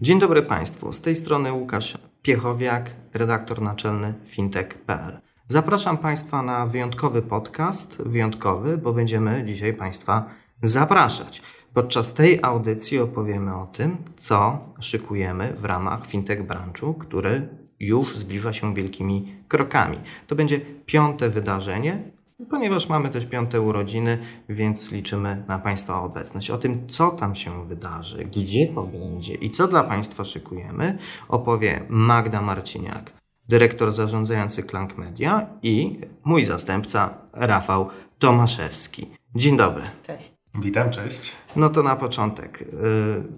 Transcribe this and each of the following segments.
Dzień dobry Państwu, z tej strony Łukasz Piechowiak, redaktor naczelny fintech.pl. Zapraszam Państwa na wyjątkowy podcast, wyjątkowy, bo będziemy dzisiaj Państwa zapraszać. Podczas tej audycji opowiemy o tym, co szykujemy w ramach fintech branchu, który już zbliża się wielkimi krokami. To będzie piąte wydarzenie, ponieważ mamy też piąte urodziny, więc liczymy na Państwa obecność. O tym, co tam się wydarzy, gdzie to będzie i co dla Państwa szykujemy, opowie Magda Marciniak, dyrektor zarządzający Klank Media i mój zastępca Rafał Tomaszewski. Dzień dobry. Cześć. Witam, cześć. No to na początek. Yy,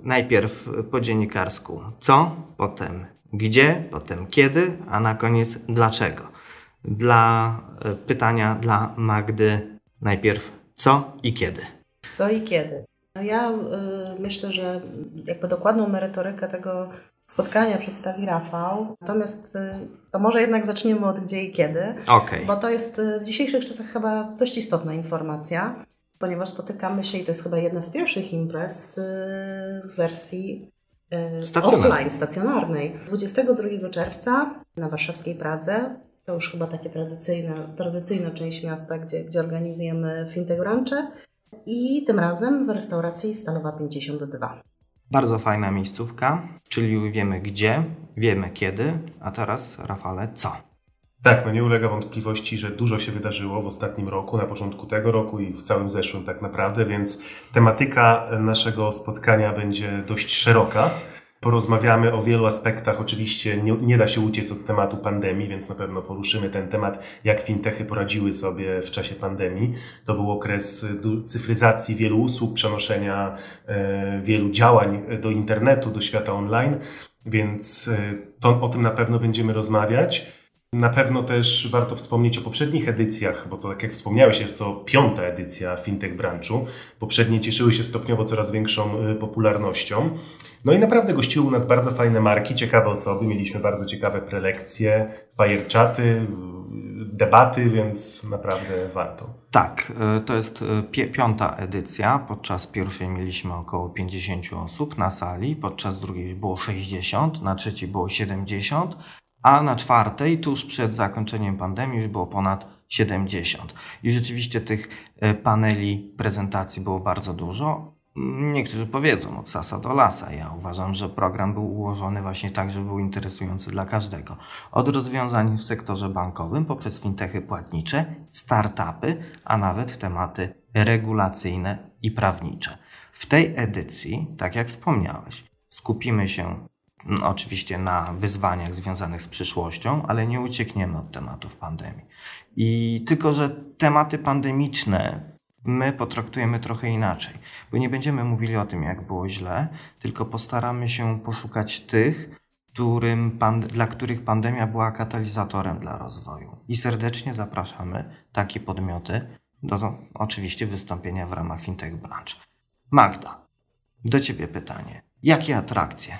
najpierw po dziennikarsku. Co, potem gdzie, potem kiedy, a na koniec dlaczego. Dla y, pytania dla Magdy najpierw co i kiedy. Co i kiedy? No ja y, myślę, że jakby dokładną merytorykę tego spotkania przedstawi Rafał. Natomiast y, to może jednak zaczniemy od gdzie i kiedy. Okay. Bo to jest y, w dzisiejszych czasach chyba dość istotna informacja, ponieważ spotykamy się i to jest chyba jedna z pierwszych imprez w wersji Stacjonarnej. offline, stacjonarnej. 22 czerwca na warszawskiej Pradze. To już chyba takie tradycyjne, tradycyjna część miasta, gdzie, gdzie organizujemy fintech. I tym razem w restauracji Stalowa 52. Bardzo fajna miejscówka, czyli już wiemy gdzie, wiemy kiedy, a teraz Rafale co? Tak, no nie ulega wątpliwości, że dużo się wydarzyło w ostatnim roku, na początku tego roku i w całym zeszłym tak naprawdę, więc tematyka naszego spotkania będzie dość szeroka. Porozmawiamy o wielu aspektach. Oczywiście nie, nie, da się uciec od tematu pandemii, więc na pewno poruszymy ten temat, jak fintechy poradziły sobie w czasie pandemii. To był okres cyfryzacji wielu usług, przenoszenia e, wielu działań do internetu, do świata online, więc e, to, o tym na pewno będziemy rozmawiać. Na pewno też warto wspomnieć o poprzednich edycjach, bo to tak jak wspomniałeś, jest to piąta edycja Fintech Branchu. Poprzednie cieszyły się stopniowo coraz większą y, popularnością. No i naprawdę gościły u nas bardzo fajne marki, ciekawe osoby. Mieliśmy bardzo ciekawe prelekcje, firechaty, debaty, więc naprawdę warto. Tak, y, to jest y, piąta edycja. Podczas pierwszej mieliśmy około 50 osób na sali, podczas drugiej było 60, na trzeciej było 70 a na czwartej, tuż przed zakończeniem pandemii, już było ponad 70. I rzeczywiście tych e, paneli prezentacji było bardzo dużo. Niektórzy powiedzą od sasa do lasa. Ja uważam, że program był ułożony właśnie tak, żeby był interesujący dla każdego. Od rozwiązań w sektorze bankowym, poprzez fintechy płatnicze, startupy, a nawet tematy regulacyjne i prawnicze. W tej edycji, tak jak wspomniałeś, skupimy się oczywiście na wyzwaniach związanych z przyszłością, ale nie uciekniemy od tematów pandemii. I tylko, że tematy pandemiczne my potraktujemy trochę inaczej, bo nie będziemy mówili o tym, jak było źle, tylko postaramy się poszukać tych, którym dla których pandemia była katalizatorem dla rozwoju. I serdecznie zapraszamy takie podmioty do oczywiście wystąpienia w ramach Fintech Branch. Magda, do Ciebie pytanie. Jakie atrakcje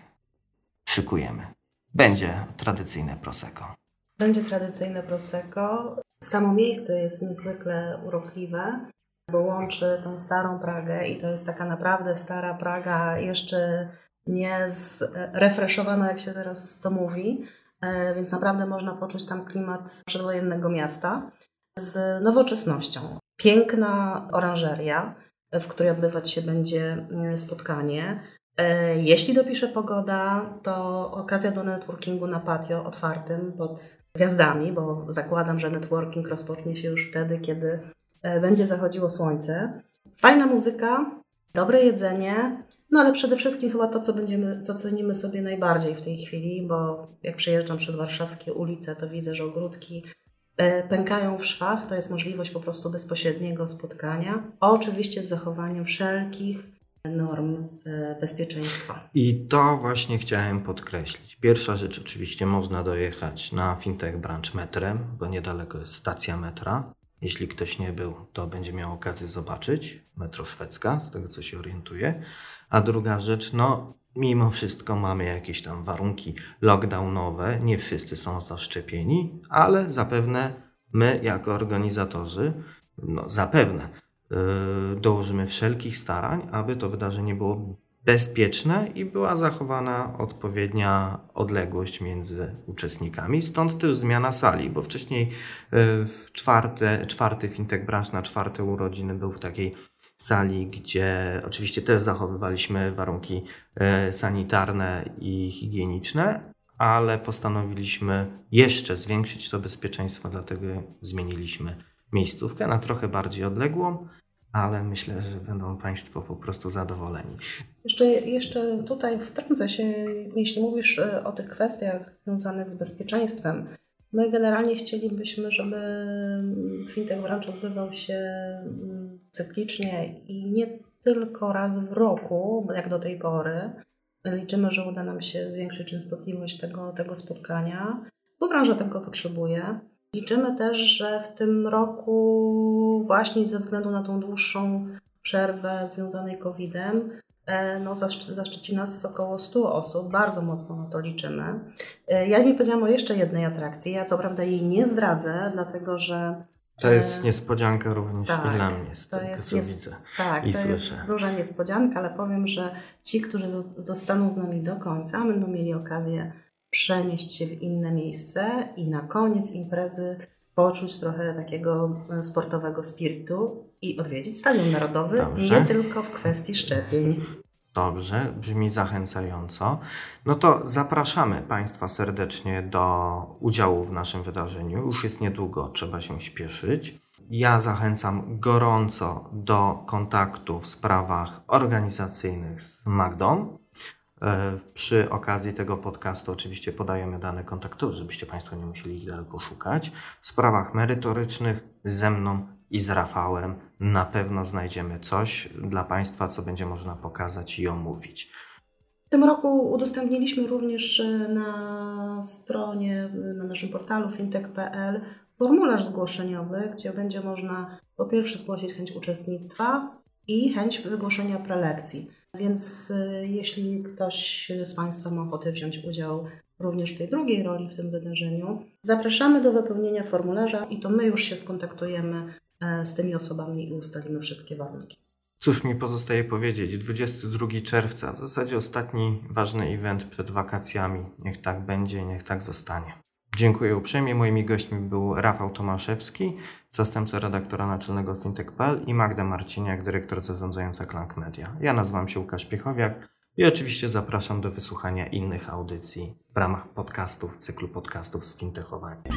szykujemy. Będzie tradycyjne Prosecco. Będzie tradycyjne Prosecco. Samo miejsce jest niezwykle urokliwe, bo łączy tą starą Pragę i to jest taka naprawdę stara Praga, jeszcze nie zrefreszowana, jak się teraz to mówi, e, więc naprawdę można poczuć tam klimat przedwojennego miasta z nowoczesnością. Piękna oranżeria, w której odbywać się będzie mm, spotkanie. E, jeśli dopisze pogoda, to okazja do networkingu na patio otwartym pod gwiazdami, bo zakładam, że networking rozpocznie się już wtedy, kiedy e, będzie zachodziło słońce. Fajna muzyka, dobre jedzenie, no ale przede wszystkim chyba to, co, będziemy, co cenimy sobie najbardziej w tej chwili, bo jak przejeżdżam przez warszawskie ulice, to widzę, że ogródki e, pękają w szwach. To jest możliwość po prostu bezpośredniego spotkania. Oczywiście z zachowaniem wszelkich norm e, bezpieczeństwa. I to właśnie chciałem podkreślić. Pierwsza rzecz, oczywiście można dojechać na Fintech Branch metrem, bo niedaleko jest stacja metra. Jeśli ktoś nie był, to będzie miał okazję zobaczyć. Metro szwedzka, z tego co się orientuję. A druga rzecz, no mimo wszystko mamy jakieś tam warunki lockdownowe. Nie wszyscy są zaszczepieni, ale zapewne my jako organizatorzy, no zapewne dołożymy wszelkich starań, aby to wydarzenie było bezpieczne i była zachowana odpowiednia odległość między uczestnikami. Stąd też zmiana sali, bo wcześniej y, w czwarte, czwarty fintech branch na czwarte urodziny był w takiej sali, gdzie oczywiście też zachowywaliśmy warunki y, sanitarne i higieniczne, ale postanowiliśmy jeszcze zwiększyć to bezpieczeństwo, dlatego zmieniliśmy miejscówkę na trochę bardziej odległą ale myślę, że będą Państwo po prostu zadowoleni. Jeszcze, jeszcze tutaj wtrącę się, jeśli mówisz e, o tych kwestiach związanych z bezpieczeństwem. My generalnie chcielibyśmy, żeby fintech branch odbywał się mm, cyklicznie i nie tylko raz w roku, jak do tej pory. Liczymy, że uda nam się zwiększyć częstotliwość tego, tego spotkania, bo branża tego potrzebuje. Liczymy też, że w tym roku właśnie ze względu na tą dłuższą przerwę związanej COVID-em, e, no, zaszczyci nas około 100 osób, bardzo mocno na to liczymy. E, ja nie powiedziałam o jeszcze jednej atrakcji, ja co prawda jej nie zdradzę, dlatego że to jest e, niespodzianka również tak, i dla mnie, z to jest, co widzę tak, i to słyszę. jest duża niespodzianka, ale powiem, że ci, którzy zostaną z nami do końca, będą mieli okazję przenieść się w inne miejsce i na koniec imprezy poczuć trochę takiego e, sportowego spiritu i odwiedzić Stadion Narodowy, Dobrze. nie tylko w kwestii szczepień. Dobrze, brzmi zachęcająco. No to zapraszamy Państwa serdecznie do udziału w naszym wydarzeniu. Już jest niedługo, trzeba się śpieszyć. Ja zachęcam gorąco do kontaktu w sprawach organizacyjnych z Magdą. E, przy okazji tego podcastu oczywiście podajemy dane kontaktowe, żebyście Państwo nie musieli ich daleko szukać. W sprawach merytorycznych ze mną i z Rafałem na pewno znajdziemy coś dla Państwa, co będzie można pokazać i omówić. W tym roku udostępniliśmy również e, na stronie, na naszym portalu fintech.pl formularz zgłoszeniowy, gdzie będzie można po pierwsze zgłosić chęć uczestnictwa i chęć wygłoszenia prelekcji. Więc y, jeśli ktoś z Państwa ma ochotę wziąć udział również w tej drugiej roli w tym wydarzeniu, zapraszamy do wypełnienia formularza i to my już się skontaktujemy e, z tymi osobami i ustalimy wszystkie warunki. Cóż mi pozostaje powiedzieć? 22 czerwca, w zasadzie ostatni ważny event przed wakacjami. Niech tak będzie, niech tak zostanie. Dziękuję uprzejmie. Moimi gośćmi był Rafał Tomaszewski, zastępca redaktora naczelnego fintech.pl i Magda Marciniak, dyrektor zarządzająca Klank Media. Ja nazywam się Łukasz Piechowiak i oczywiście zapraszam do wysłuchania innych audycji w ramach podcastów, cyklu podcastów z fintechowaniem.